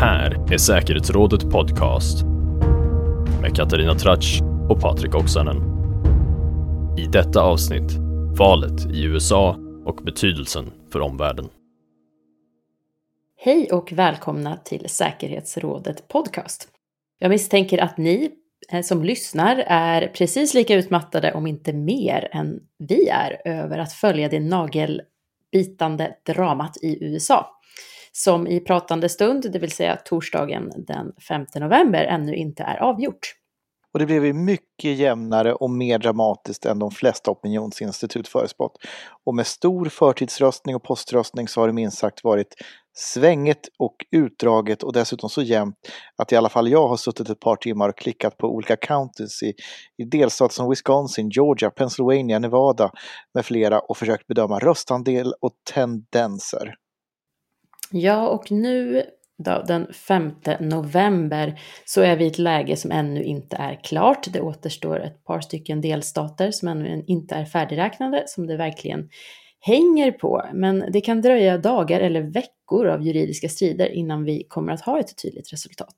här är Säkerhetsrådet Podcast med Katarina Tratsch och Patrik Oksanen. I detta avsnitt, valet i USA och betydelsen för omvärlden. Hej och välkomna till Säkerhetsrådet Podcast. Jag misstänker att ni eh, som lyssnar är precis lika utmattade, om inte mer, än vi är över att följa det nagelbitande dramat i USA som i pratande stund, det vill säga torsdagen den 5 november, ännu inte är avgjort. Och det blev ju mycket jämnare och mer dramatiskt än de flesta opinionsinstitut förespått. Och med stor förtidsröstning och poströstning så har det minst sagt varit svängigt och utdraget och dessutom så jämnt att i alla fall jag har suttit ett par timmar och klickat på olika counties i, i delstater som Wisconsin, Georgia, Pennsylvania, Nevada med flera och försökt bedöma röstandel och tendenser. Ja, och nu då, den 5 november så är vi i ett läge som ännu inte är klart. Det återstår ett par stycken delstater som ännu inte är färdigräknade, som det verkligen hänger på. Men det kan dröja dagar eller veckor av juridiska strider innan vi kommer att ha ett tydligt resultat.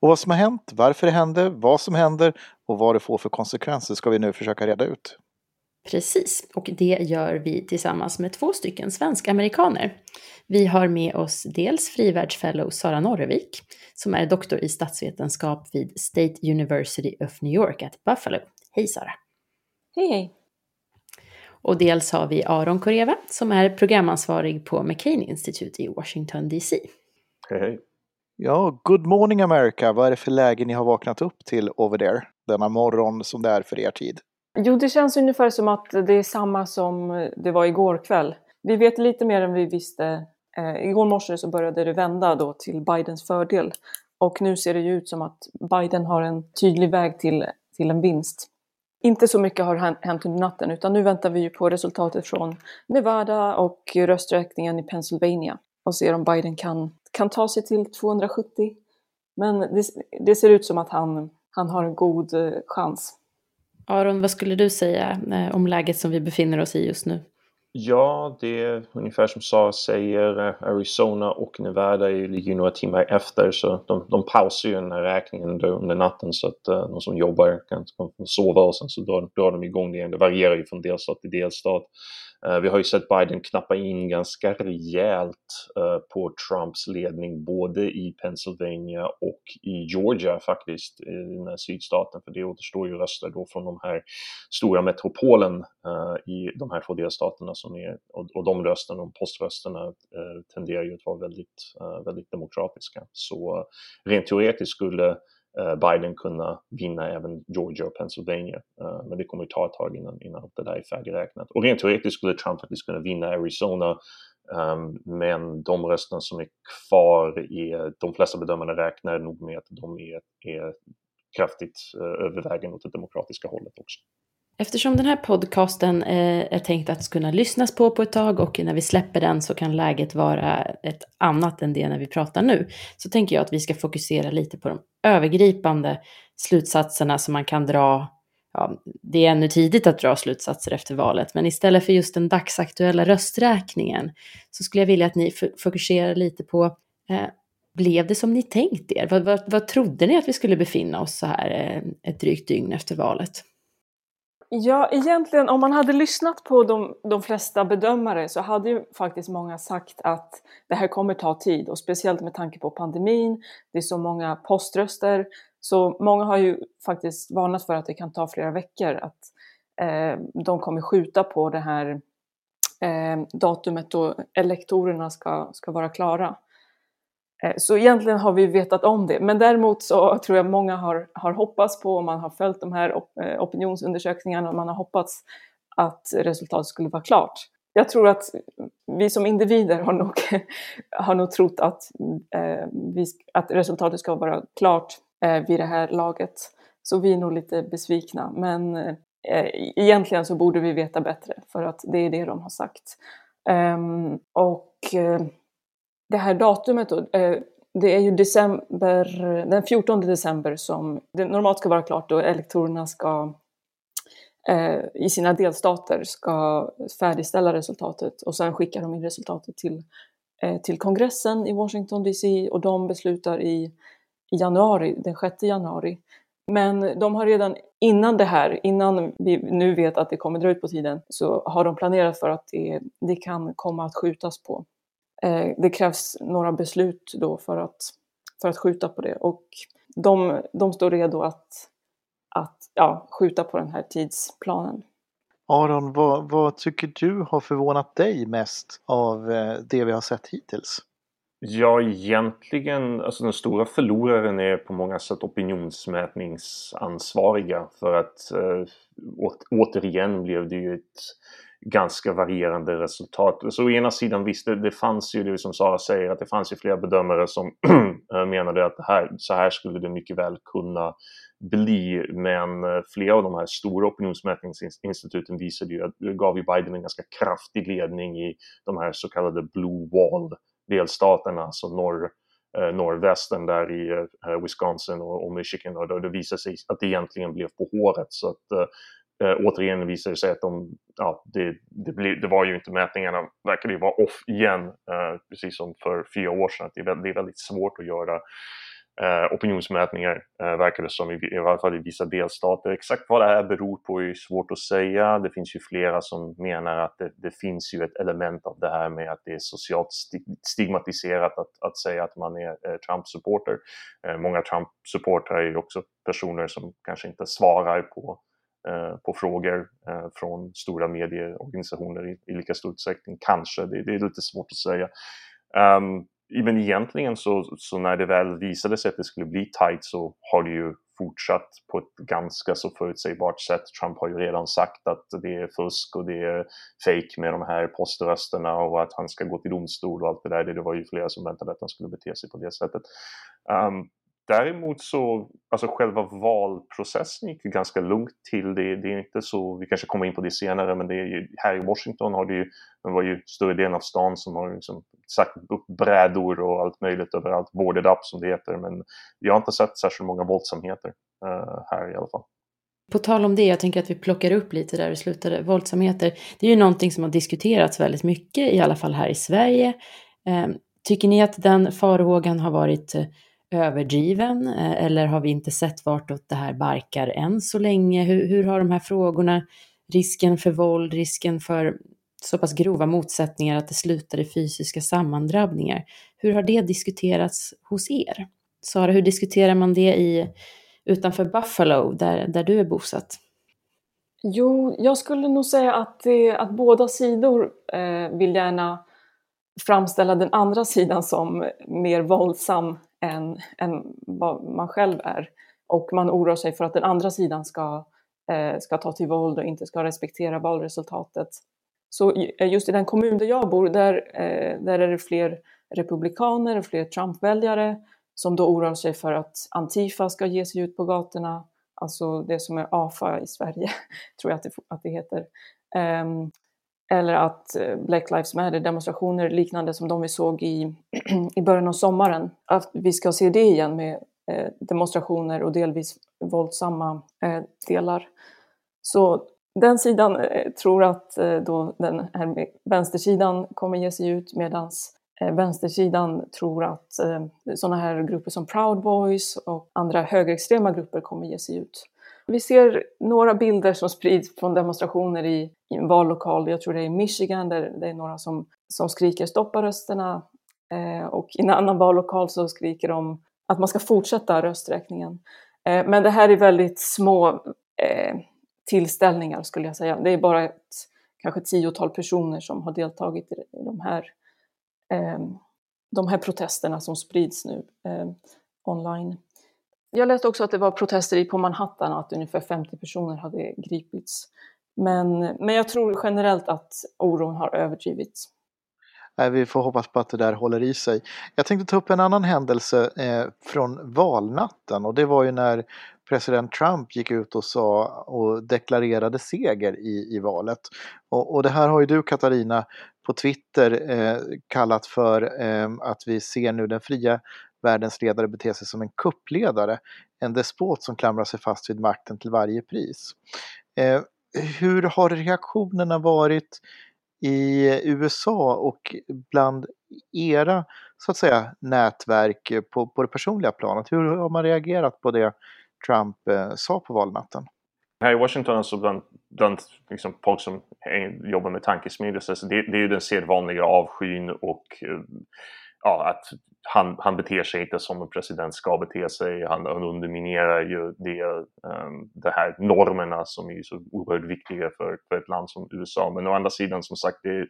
Och vad som har hänt, varför det hände, vad som händer och vad det får för konsekvenser ska vi nu försöka reda ut. Precis, och det gör vi tillsammans med två stycken svensk-amerikaner. Vi har med oss dels frivärdsfellow Sara Norrevik, som är doktor i statsvetenskap vid State University of New York at Buffalo. Hej Sara! Hej hej! Och dels har vi Aron Koreva, som är programansvarig på McCain Institute i Washington DC. Hej hej! Ja, good morning America! Vad är det för läge ni har vaknat upp till over there? Denna morgon som det är för er tid. Jo, det känns ungefär som att det är samma som det var igår kväll. Vi vet lite mer än vi visste. Eh, igår morse så började det vända då till Bidens fördel. Och nu ser det ju ut som att Biden har en tydlig väg till, till en vinst. Inte så mycket har hänt under natten utan nu väntar vi ju på resultatet från Nevada och rösträkningen i Pennsylvania och ser om Biden kan, kan ta sig till 270. Men det, det ser ut som att han, han har en god eh, chans. Aron, vad skulle du säga eh, om läget som vi befinner oss i just nu? Ja, det är ungefär som Sara säger. Eh, Arizona och Nevada ligger ju några timmar efter så de, de pausar ju den här räkningen under, under natten så att uh, de som jobbar kan, kan sova och sen så drar, drar de igång det igen. Det varierar ju från delstat till delstat. Eh, vi har ju sett Biden knappa in ganska rejält eh, på Trumps ledning både i Pennsylvania och i Georgia faktiskt, i den här sydstaten, för det återstår ju röster då från de här stora metropolen eh, i de här två delstaterna som är, och de rösterna, de poströsterna tenderar ju att vara väldigt, väldigt demokratiska. Så rent teoretiskt skulle Eh, Biden kunna vinna även Georgia och Pennsylvania. Eh, men det kommer att ta ett tag innan, innan det där är färdigräknat. Och rent teoretiskt skulle Trump faktiskt kunna vinna Arizona ehm, men de rösterna som är kvar, är, de flesta bedömare räknar nog med att de är, är kraftigt eh, övervägande åt det demokratiska hållet också. Eftersom den här podcasten eh, är tänkt att kunna lyssnas på på ett tag och när vi släpper den så kan läget vara ett annat än det när vi pratar nu, så tänker jag att vi ska fokusera lite på de övergripande slutsatserna som man kan dra. Ja, det är ännu tidigt att dra slutsatser efter valet, men istället för just den dagsaktuella rösträkningen så skulle jag vilja att ni fokuserar lite på eh, blev det som ni tänkt er? Vad, vad, vad trodde ni att vi skulle befinna oss så här eh, ett drygt dygn efter valet? Ja, egentligen om man hade lyssnat på de, de flesta bedömare så hade ju faktiskt många sagt att det här kommer ta tid och speciellt med tanke på pandemin. Det är så många poströster så många har ju faktiskt varnat för att det kan ta flera veckor att eh, de kommer skjuta på det här eh, datumet då elektorerna ska, ska vara klara. Eh, så egentligen har vi vetat om det, men däremot så tror jag många har, har hoppats på, och man har följt de här eh, opinionsundersökningarna, och man har hoppats att resultatet skulle vara klart. Jag tror att vi som individer har nog, har nog trott att, eh, vi, att resultatet ska vara klart eh, vid det här laget. Så vi är nog lite besvikna, men eh, e-, egentligen så borde vi veta bättre, för att det är det de har sagt. Ehm, och eh, det här datumet då, eh, det är ju december, den 14 december som det normalt ska vara klart då elektorerna ska eh, i sina delstater ska färdigställa resultatet och sen skickar de in resultatet till eh, till kongressen i Washington DC och de beslutar i, i januari, den 6 januari. Men de har redan innan det här, innan vi nu vet att det kommer dra ut på tiden, så har de planerat för att det, det kan komma att skjutas på. Eh, det krävs några beslut då för att, för att skjuta på det och de, de står redo att, att ja, skjuta på den här tidsplanen. Aron, vad, vad tycker du har förvånat dig mest av eh, det vi har sett hittills? Ja, egentligen, alltså den stora förloraren är på många sätt opinionsmätningsansvariga för att äh, återigen blev det ju ett ganska varierande resultat. Så å ena sidan visst, det, det fanns ju det som Sara säger, att det fanns ju flera bedömare som eh, menade att det här, så här skulle det mycket väl kunna bli. Men eh, flera av de här stora opinionsmätningsinstituten visade ju att gav ju Biden en ganska kraftig ledning i de här så kallade Blue Wall delstaterna, alltså norr, eh, norrvästen där i eh, Wisconsin och, Michigan. Och det visade sig att det egentligen blev på håret. Så att, eh, återigen visade det sig att de, ja, det, det, blev, det var ju inte mätningarna, verkade ju vara off igen, eh, precis som för fyra år sedan. Att det, är väldigt, det är väldigt svårt att göra eh, opinionsmätningar, eh, verkar det som, i, i alla fall i vissa delstater. Exakt vad det här beror på är svårt att säga. Det finns ju flera som menar att det, det finns ju ett element av det här med att det är socialt stigmatiserat att, att säga att man är eh, Trump-supporter. Eh, många Trump-supportrar är ju också personer som kanske inte svarar på Eh, på frågor eh, från stora medieorganisationer i, i lika stor utsträckning. Kanske, det, det är lite svårt att säga. Um, men egentligen så, så när det väl visade sig att det skulle bli tight så har det ju fortsatt på ett ganska så förutsägbart sätt. Trump har ju redan sagt att det är fusk och det är fake med de här poströsterna och att han ska gå till domstol och allt det där. Det var ju flera som väntade att han skulle bete sig på det sättet. Um, Däremot så, alltså själva valprocessen gick ju ganska lugnt till. Det, det är inte så, vi kanske kommer in på det senare, men det är ju, här i Washington har det ju, det var ju större delen av stan som har liksom sagt upp brädor och allt möjligt överallt, boarded up som det heter. Men jag har inte sett särskilt många våldsamheter uh, här i alla fall. På tal om det, jag tänker att vi plockar upp lite där vi slutade, våldsamheter. Det är ju någonting som har diskuterats väldigt mycket, i alla fall här i Sverige. Eh, tycker ni att den farhågan har varit eh, överdriven eh, eller har vi inte sett vartåt det här barkar än så länge? Hur, hur har de här frågorna, risken för våld, risken för så pass grova motsättningar att det slutar i fysiska sammandrabbningar. Hur har det diskuterats hos er? Sara, hur diskuterar man det i, utanför Buffalo, där, där du är bosatt? Jo, jag skulle nog säga att, det, att båda sidor eh, vill gärna framställa den andra sidan som mer våldsam än, än vad man själv är. Och man oroar sig för att den andra sidan ska, eh, ska ta till våld och inte ska respektera valresultatet. Så eh, just i den kommun där jag bor, där, eh, där är det fler republikaner och fler Trump-väljare som då oroar sig för att Antifa ska ge sig ut på gatorna, alltså det som är AFA i Sverige, tror jag att det, att det heter. Um, eller att eh, Black Lives Matter-demonstrationer liknande som de vi såg i, i början av sommaren, att vi ska se det igen med eh, demonstrationer och delvis våldsamma eh, delar. Så den sidan tror att då den här vänstersidan kommer ge sig ut medan vänstersidan tror att sådana här grupper som Proud Boys och andra högerextrema grupper kommer ge sig ut. Vi ser några bilder som sprids från demonstrationer i, i en vallokal, jag tror det är i Michigan, där det är några som, som skriker stoppa rösterna. Eh, och i en annan vallokal så skriker de att man ska fortsätta rösträkningen. Eh, men det här är väldigt små eh, tillställningar skulle jag säga. Det är bara ett kanske tiotal personer som har deltagit i de här, eh, de här protesterna som sprids nu eh, online. Jag läste också att det var protester på Manhattan och att ungefär 50 personer hade gripits. Men, men jag tror generellt att oron har överdrivits. Vi får hoppas på att det där håller i sig. Jag tänkte ta upp en annan händelse eh, från valnatten och det var ju när president Trump gick ut och sa och deklarerade seger i, i valet. Och, och det här har ju du Katarina på Twitter eh, kallat för eh, att vi ser nu den fria världens ledare beter sig som en kuppledare, en despot som klamrar sig fast vid makten till varje pris. Eh, hur har reaktionerna varit i USA och bland era så att säga nätverk på, på det personliga planet? Hur har man reagerat på det Trump eh, sa på valnatten? Här i Washington, alltså bland, bland liksom folk som jobbar med tankesmedjor, det, det är ju den sedvanliga avskyn och eh, ja, att han, han beter sig inte som en president ska bete sig. Han, han underminerar ju det, ehm, um, det här normerna som är så oerhört viktiga för, för ett land som USA. Men å andra sidan, som sagt, det,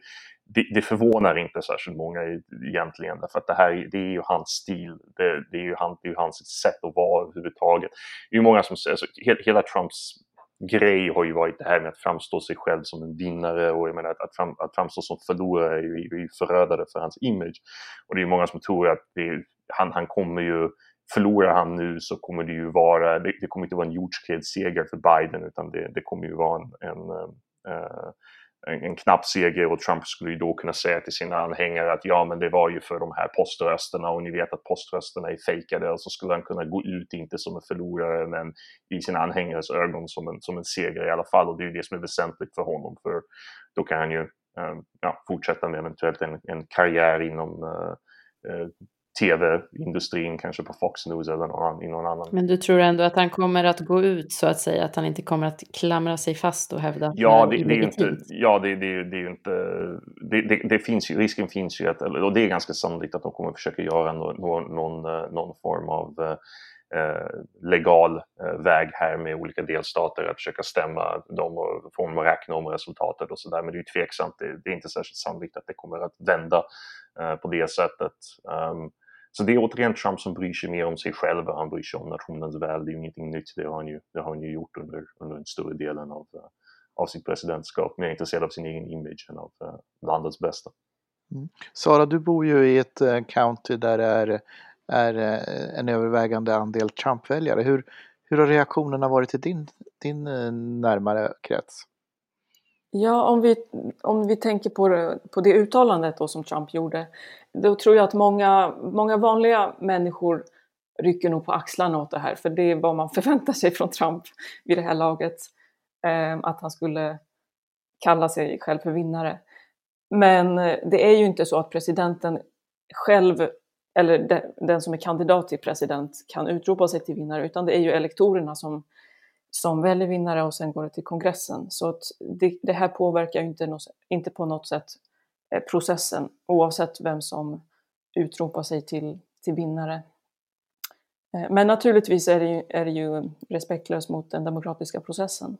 det, det förvånar inte särskilt många egentligen. Därför att det här det är ju hans stil. Det, det är ju han, det är hans sätt att vara överhuvudtaget. Det är ju många som säger, alltså, hela Trumps grej har ju varit det här med att framstå sig själv som en vinnare och jag menar att, att, fram, att framstå som förlorare är ju, är ju förödande för hans image. Och det är många som tror att det, han, han kommer ju, förlorar han nu så kommer det ju vara, det, det kommer inte vara en jordskredsseger för Biden utan det, det kommer ju vara en, en uh, en, en knapp seger och Trump skulle ju då kunna säga till sina anhängare att ja men det var ju för de här poströsterna och ni vet att poströsterna är fejkade och så skulle han kunna gå ut inte som en förlorare men i sina anhängares ögon som en, som en seger i alla fall. Och det är ju det som är väsentligt för honom för då kan han ju eh, ja, fortsätta med eventuellt en, en karriär inom äh, tv-industrin, kanske på Fox News eller någon, i någon annan. Men du tror ändå att han kommer att gå ut så att säga, att han inte kommer att klamra sig fast och hävda att ja, det, det är inte, Ja, det, det, det är ju inte... Det, det, det, finns ju, risken finns ju att, och det är ganska sannolikt att de kommer att försöka göra någon, någon, någon form av eh, legal eh, väg här med olika delstater att försöka stämma dem och få dem att räkna om resultatet och sådär. Men det är ju tveksamt, det, det, är inte särskilt sannolikt att det kommer att vända eh, på det sättet. Um, så det är återigen Trump som bryr sig mer om sig själv och han bryr sig om nationens väl. Det är ju ingenting nytt, det har han ju, det har han ju gjort under, under den större delen av, uh, av sitt presidentskap. Mer intresserad av sin egen image än av uh, landets bästa. Mm. Sara, du bor ju i ett uh, county där det är, är en övervägande andel Trump-väljare. Hur, hur har reaktionerna varit i din, din närmare krets? Ja, om vi, om vi tänker på det, på det uttalandet då som Trump gjorde, då tror jag att många, många vanliga människor rycker nog på axlarna åt det här, för det är vad man förväntar sig från Trump vid det här laget. Eh, att han skulle kalla sig själv för vinnare. Men eh, det är ju inte så att presidenten själv, eller den som är kandidat till president, kan utropa sig till vinnare, utan det är ju elektorerna som som väljer vinnare och sen går det till kongressen. Så att det, det här påverkar inte, något, inte på något sätt processen oavsett vem som utropar sig till, till vinnare. Eh, men naturligtvis är det, ju, är det ju respektlöst mot den demokratiska processen.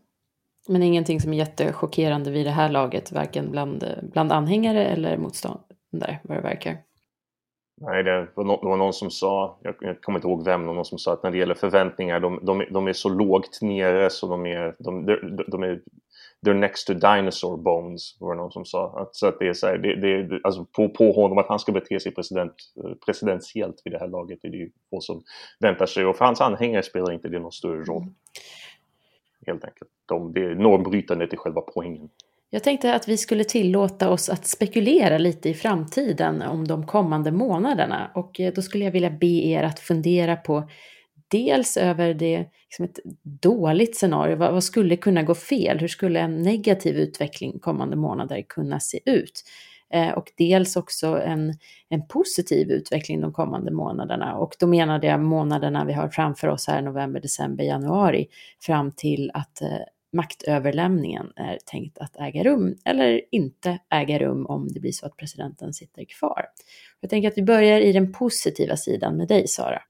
Men ingenting som är jättechockerande vid det här laget, varken bland, bland anhängare eller motståndare, vad det verkar. Nej, det var, no det var någon som sa, jag, jag kommer inte ihåg vem, någon som sa att när det gäller förväntningar, de, de, de är så lågt nere så de är, de, de, de är they're next to dinosaur bones, var det någon som sa. Att, så att det är så här, det, det, alltså på, på honom att han ska bete sig president, presidentiellt vid det här laget är det ju få som väntar sig. Och för hans anhängare spelar inte det någon större roll. Mm. Helt enkelt. De, det är normbrytandet i själva poängen. Jag tänkte att vi skulle tillåta oss att spekulera lite i framtiden om de kommande månaderna. Och eh, då skulle jag vilja be er att fundera på dels över det, liksom ett dåligt scenario. Vad, vad, skulle kunna gå fel? Hur skulle en negativ utveckling kommande månader kunna se ut? Eh, och dels också en, en positiv utveckling de kommande månaderna. Och då menade jag månaderna vi har framför oss här, november, december, januari, fram till att eh, maktöverlämningen är tänkt att äga rum eller inte äga rum om det blir så att presidenten sitter kvar. Jag tänker att vi börjar i den positiva sidan med dig, Sara.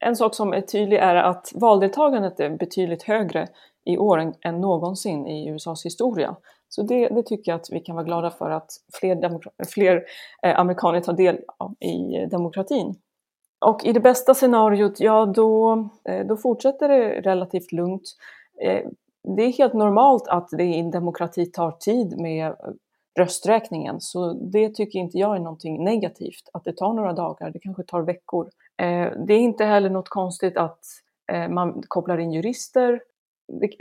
En sak som är tydlig är att valdeltagandet är betydligt högre i år än, än någonsin i USAs historia. Så det, det, tycker jag att vi kan vara glada för att fler, fler eh, amerikaner tar del av i demokratin. Och i det bästa scenariot, ja då, eh, då fortsätter det relativt lugnt. Eh, det är helt normalt att det i en demokrati tar tid med eh, rösträkningen, så det tycker inte jag är någonting negativt, att det tar några dagar, det kanske tar veckor. Eh, det är inte heller något konstigt att eh, man kopplar in jurister.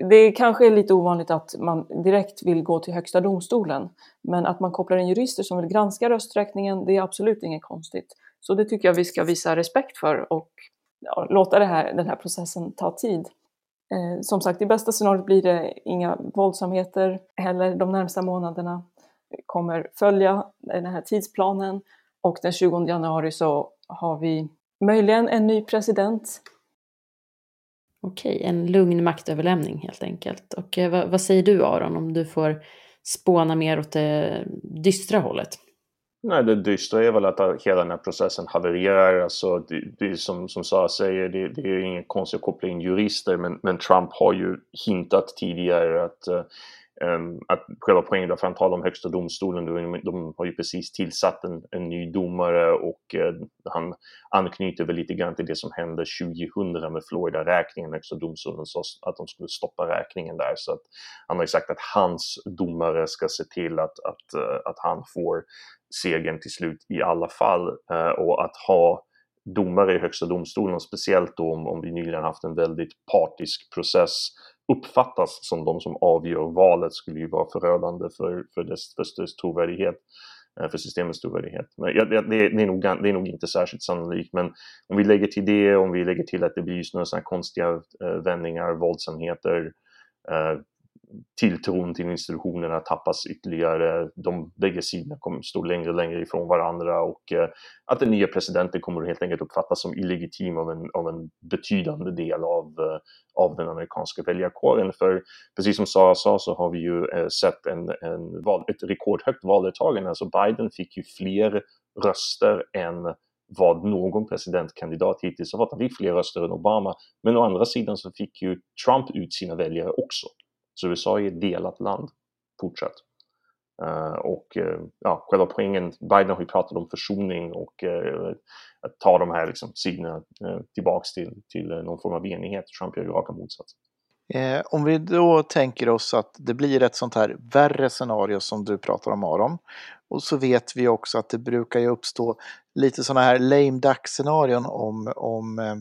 Det kanske är lite ovanligt att man direkt vill gå till Högsta domstolen, men att man kopplar in jurister som vill granska rösträkningen, det är absolut inget konstigt. Så det tycker jag vi ska visa respekt för och ja, låta det här, den här processen ta tid. Eh, som sagt, i bästa scenariot blir det inga våldsamheter heller de närmsta månaderna. Vi kommer följa den här tidsplanen och den 20 januari så har vi möjligen en ny president. Okej, en lugn maktöverlämning helt enkelt. Och eh, vad, vad, säger du Aron om du får spåna mer åt det dystra hållet? Nej, det dystra är väl att hela den här processen havererar. Alltså, det, det som, som Sara säger, det, det är ingen konstigt att koppla in jurister, men, men Trump har ju hintat tidigare att uh, Um, Ehm, att själva poängen, för han talar om högsta domstolen, de, har ju precis tillsatt en, en ny domare och eh, han anknyter väl lite grann till det som hände 2000 med Florida-räkningen, högsta domstolen sa att de skulle stoppa räkningen där. Så att han har ju sagt att hans domare ska se till att, att, eh, att han får segern till slut i alla fall. Eh, och att ha domare i högsta domstolen, speciellt då om, om vi nyligen haft en väldigt partisk process uppfattas som de som avgör valet skulle ju vara förödande för, för, dess, för dess trovärdighet eh, för systemets trovärdighet. Men ja, det, det, är nog, det är nog inte särskilt sannolikt, men om vi lägger till det, om vi lägger till att det blir just sådana här konstiga eh, vändningar, våldsamheter, eh, tilltron till institutionerna tappas ytterligare. De bägge sidorna kommer stå längre och längre ifrån varandra och eh, att den nya presidenten kommer helt enkelt uppfattas som illegitim av en, av en betydande del av, eh, av den amerikanska väljarkåren. För precis som Sara sa så har vi ju eh, sett en, en val, ett rekordhögt valdeltagande. Alltså Biden fick ju fler röster än vad någon presidentkandidat hittills har fått. Han fick fler röster än Obama. Men å andra sidan så fick ju Trump ut sina väljare också. Så USA är ett delat land fortsatt. Uh, och uh, ja, själva poängen, Biden har ju pratat om försoning och uh, att ta de här liksom, sidorna tillbaks till, till någon form av enighet. Trump gör ju raka motsatsen. Eh, om vi då tänker oss att det blir ett sånt här värre scenario som du pratar om Aron. Och så vet vi också att det brukar ju uppstå lite sådana här lame duck scenarion om, om eh,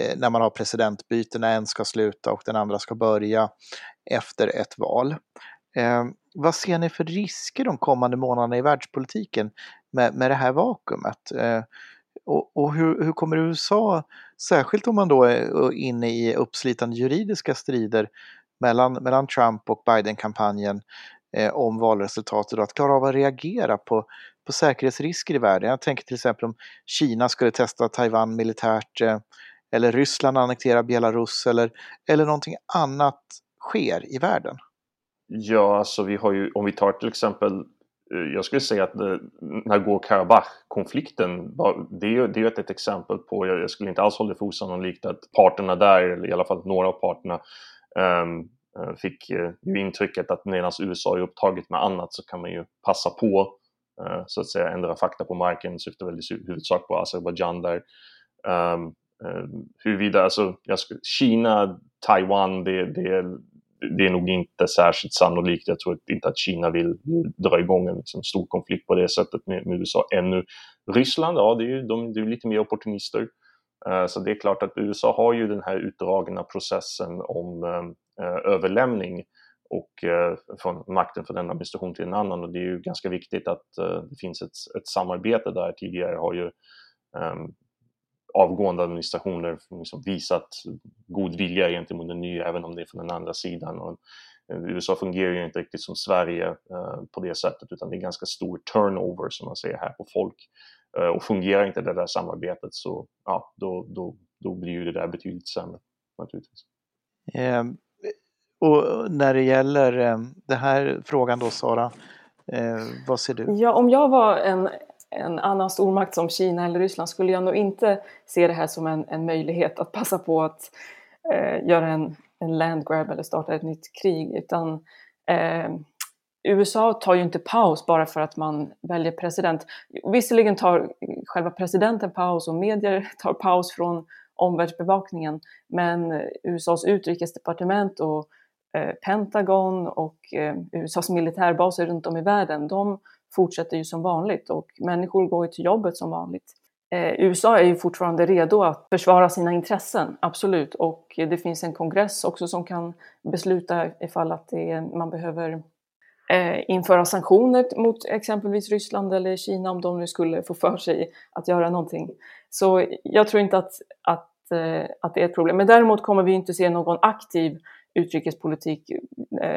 Eh, när man har presidentbyte, när en ska sluta och den andra ska börja efter ett val. Eh, vad ser ni för risker de kommande månaderna i världspolitiken med, med det här vakuumet? Eh, och, och hur, hur, kommer USA, särskilt om man då är inne i uppslitande juridiska strider mellan, mellan Trump och Biden-kampanjen eh, om valresultatet, att klara av att reagera på, på säkerhetsrisker i världen. Jag tänker till exempel om Kina skulle testa Taiwan militärt eh, eller Ryssland annekterar Belarus eller, eller någonting annat sker i världen? Ja, alltså vi har ju, om vi tar till exempel, eh, jag skulle säga att eh, Nagorno-Karabach-konflikten, det är ju det är ett exempel på, jag skulle inte alls hålla det för osannolikt att parterna där, eller i alla fall några av parterna, um, fick ju intrycket att medan USA är upptaget med annat så kan man ju passa på så att säga ändra fakta på marken, syftar väl i huvudsak på Azerbajdzjan där. Um, Ehm, huruvida, alltså, Kina, Taiwan, det, det, det är nog inte särskilt sannolikt. Jag tror inte att Kina vill dra igång en liksom, stor konflikt på det sättet med, med USA ännu. Ryssland, ja, det är ju de, de är lite mer opportunister. Ehm, så det är klart att USA har ju den här utdragna processen om ehm, eh, överlämning och eh, från makten från en administration till en annan och det är ju ganska viktigt att eh, det finns ett, ett samarbete där. Tidigare har ju avgående administrationer liksom visat god vilja gentemot den nya, även om det är från den andra sidan. Och eh, USA fungerar ju inte riktigt som Sverige eh, på det sättet, utan det är ganska stor turnover som man säger här på folk. Eh, och fungerar inte det där samarbetet så ja, då, då, då blir ju det där betydligt sämre naturligtvis. Eh, och när det gäller eh, den här frågan då Sara, eh, vad ser du? Ja, om jag var en en annan stormakt som Kina eller Ryssland skulle jag nog inte se det här som en, en möjlighet att passa på att eh, göra en, en landgrab eller starta ett nytt krig. Utan eh, USA tar ju inte paus bara för att man väljer president. Visserligen tar själva presidenten paus och medier tar paus från omvärldsbevakningen, men USAs utrikesdepartement och eh, Pentagon och eh, USAs militärbaser runt om i världen, de fortsätter ju som vanligt och människor går ju till jobbet som vanligt. Eh, USA är ju fortfarande redo att försvara sina intressen, absolut. Och det finns en kongress också som kan besluta ifall att är, man behöver eh, införa sanktioner mot exempelvis Ryssland eller Kina om de nu skulle få för sig att göra någonting. Så jag tror inte att, att eh, att det är ett problem. Men däremot kommer vi inte se någon aktiv utrikespolitik.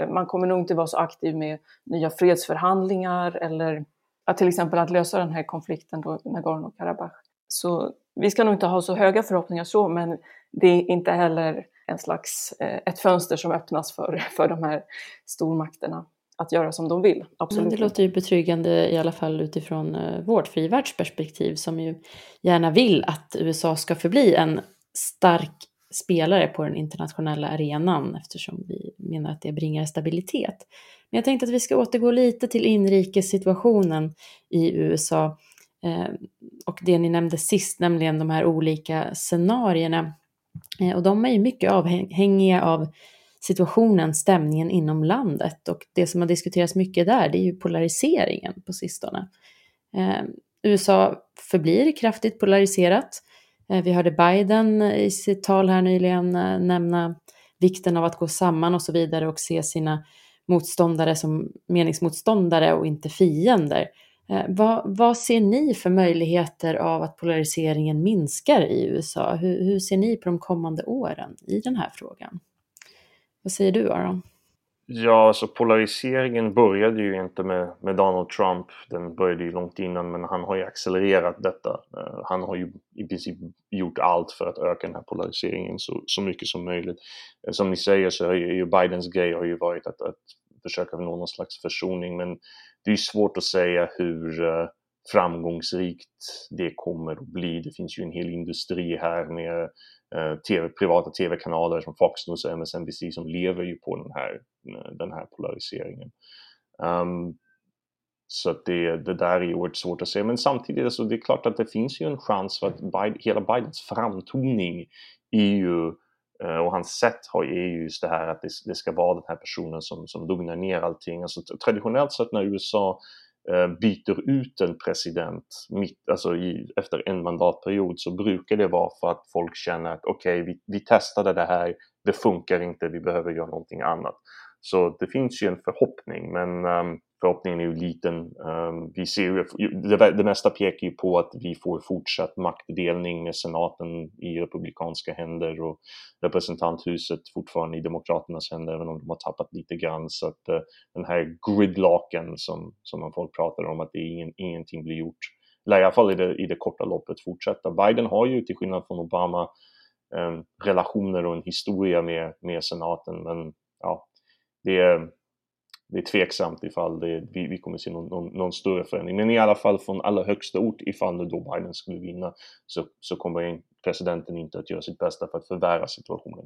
Man kommer nog inte vara så aktiv med nya fredsförhandlingar eller att till exempel att lösa den här konflikten då, Nagorno-Karabach. Så vi ska nog inte ha så höga förhoppningar så, men det är inte heller en slags, eh, ett fönster som öppnas för, för de här stormakterna att göra som de vill. Absolut. Men det låter ju betryggande i alla fall utifrån eh, vårt frivärldsperspektiv som ju gärna vill att USA ska förbli en stark spelare på den internationella arenan eftersom vi menar att det bringar stabilitet. Men jag tänkte att vi ska återgå lite till inrikessituationen i USA eh, och det ni nämnde sist, nämligen de här olika scenarierna. Eh, och de är ju mycket avhängiga av situationen, stämningen inom landet och det som har diskuterats mycket där, det är ju polariseringen på sistone. Eh, USA förblir kraftigt polariserat. Eh, vi hörde Biden i sitt tal här nyligen eh, nämna vikten av att gå samman och så vidare och se sina motståndare som meningsmotståndare och inte fiender. Eh, vad, vad, ser ni för möjligheter av att polariseringen minskar i USA? Hur, hur, ser ni på de kommande åren i den här frågan? Vad säger du Aron? Ja, alltså polariseringen började ju inte med, med Donald Trump. Den började ju långt innan, men han har ju accelererat detta. Uh, han har ju i princip gjort allt för att öka den här polariseringen så, så mycket som möjligt. Uh, som ni säger så har ju Bidens grej har ju varit att, att försöka nå någon slags försoning, men det är svårt att säga hur uh, framgångsrikt det kommer att bli. Det finns ju en hel industri här med Eh, TV, privata tv-kanaler som Fox News och MSNBC som lever ju på den här, eh, den här polariseringen. Um, så att det, det där är oerhört svårt att se. Men samtidigt, så det är klart att det finns ju en chans för att Biden, hela Bidens framtoning är ju eh, och hans sätt har är just det här att det, det, ska vara den här personen som, som lugnar ner allting. Alltså, traditionellt sett när USA Eh, byter ut en president mitt, alltså i, efter en mandatperiod så brukar det vara för att folk känner att okej, okay, vi, vi testade det här, det funkar inte, vi behöver göra någonting annat. Så det finns ju en förhoppning, men um, förhoppningen är ju liten. Ehm, vi ser ju, det, mesta pekar ju på att vi får fortsatt maktdelning med senaten i republikanska händer och representanthuset fortfarande i demokraternas händer, även om de har tappat lite grann. Så att eh, den här gridlocken som, som folk pratar om, att det är ingen, ingenting blir gjort, eller i alla fall i det, i det korta loppet fortsätta. Biden har ju till skillnad från Obama ehm, relationer och en historia med, med senaten, men ja, det är, det är tveksamt ifall det, vi, vi kommer se någon, någon, någon, större förändring. Men i alla fall från allra högsta ort, ifall nu då Biden skulle vinna, så, så kommer presidenten inte att göra sitt bästa för att förvärra situationen.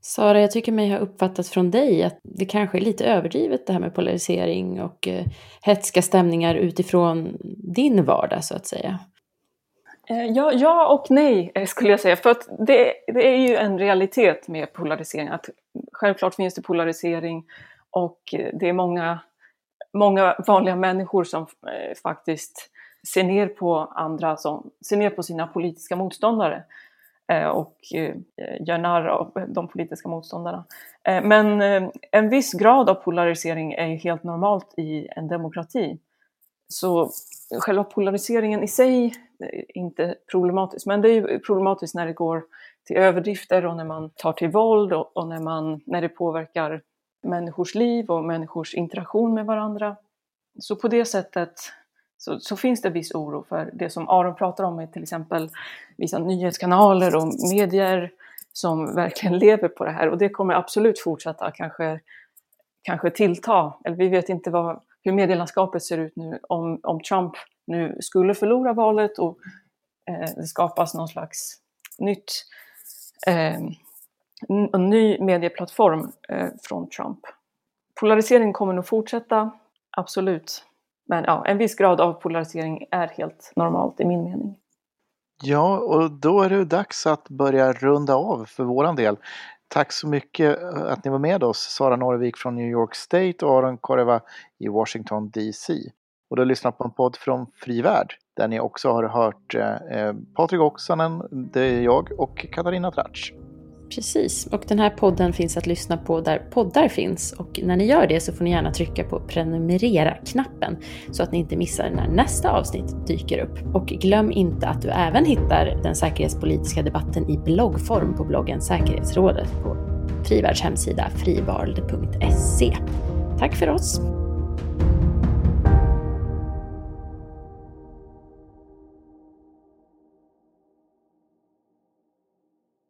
Sara, jag tycker mig ha uppfattat från dig att det kanske är lite överdrivet det här med polarisering och eh, hetska stämningar utifrån din vardag så att säga. Eh, ja, ja och nej eh, skulle jag säga. För att det, det är ju en realitet med polarisering. Att självklart finns det polarisering och det är många, många vanliga människor som eh, faktiskt ser ner på andra, som ser ner på sina politiska motståndare eh, och eh, gör narr av de politiska motståndarna. Eh, men eh, en viss grad av polarisering är ju helt normalt i en demokrati. Så själva polariseringen i sig är inte problematisk, men det är ju problematiskt när det går till överdrifter och när man tar till våld och, och när, man, när det påverkar människors liv och människors interaktion med varandra. Så på det sättet så, så, finns det viss oro för det som Aron pratar om, med till exempel vissa nyhetskanaler och medier som verkligen lever på det här. Och det kommer absolut fortsätta, kanske, kanske tillta. Eller vi vet inte vad, hur medielandskapet ser ut nu om, om Trump nu skulle förlora valet och eh, det skapas någon slags nytt eh, en ny medieplattform eh, från Trump. Polarisering kommer nog fortsätta, absolut. Men ja, en viss grad av polarisering är helt normalt i min mening. Ja, och då är det dags att börja runda av för våran del. Tack så mycket eh, att ni var med oss, Sara Norvik från New York State och Aron Koreva i Washington DC. Och du har lyssnat på en podd från Fri Värld där ni också har hört eh, eh Patrik Oksanen, det är jag och Katarina Tratsch. Precis, och den här podden finns att lyssna på där poddar finns. Och när ni gör det så får ni gärna trycka på prenumerera-knappen så att ni inte missar när nästa avsnitt dyker upp. Och glöm inte att du även hittar den säkerhetspolitiska debatten i bloggform på bloggen Säkerhetsrådet på Frivärds hemsida frivarld.se. Tack för oss!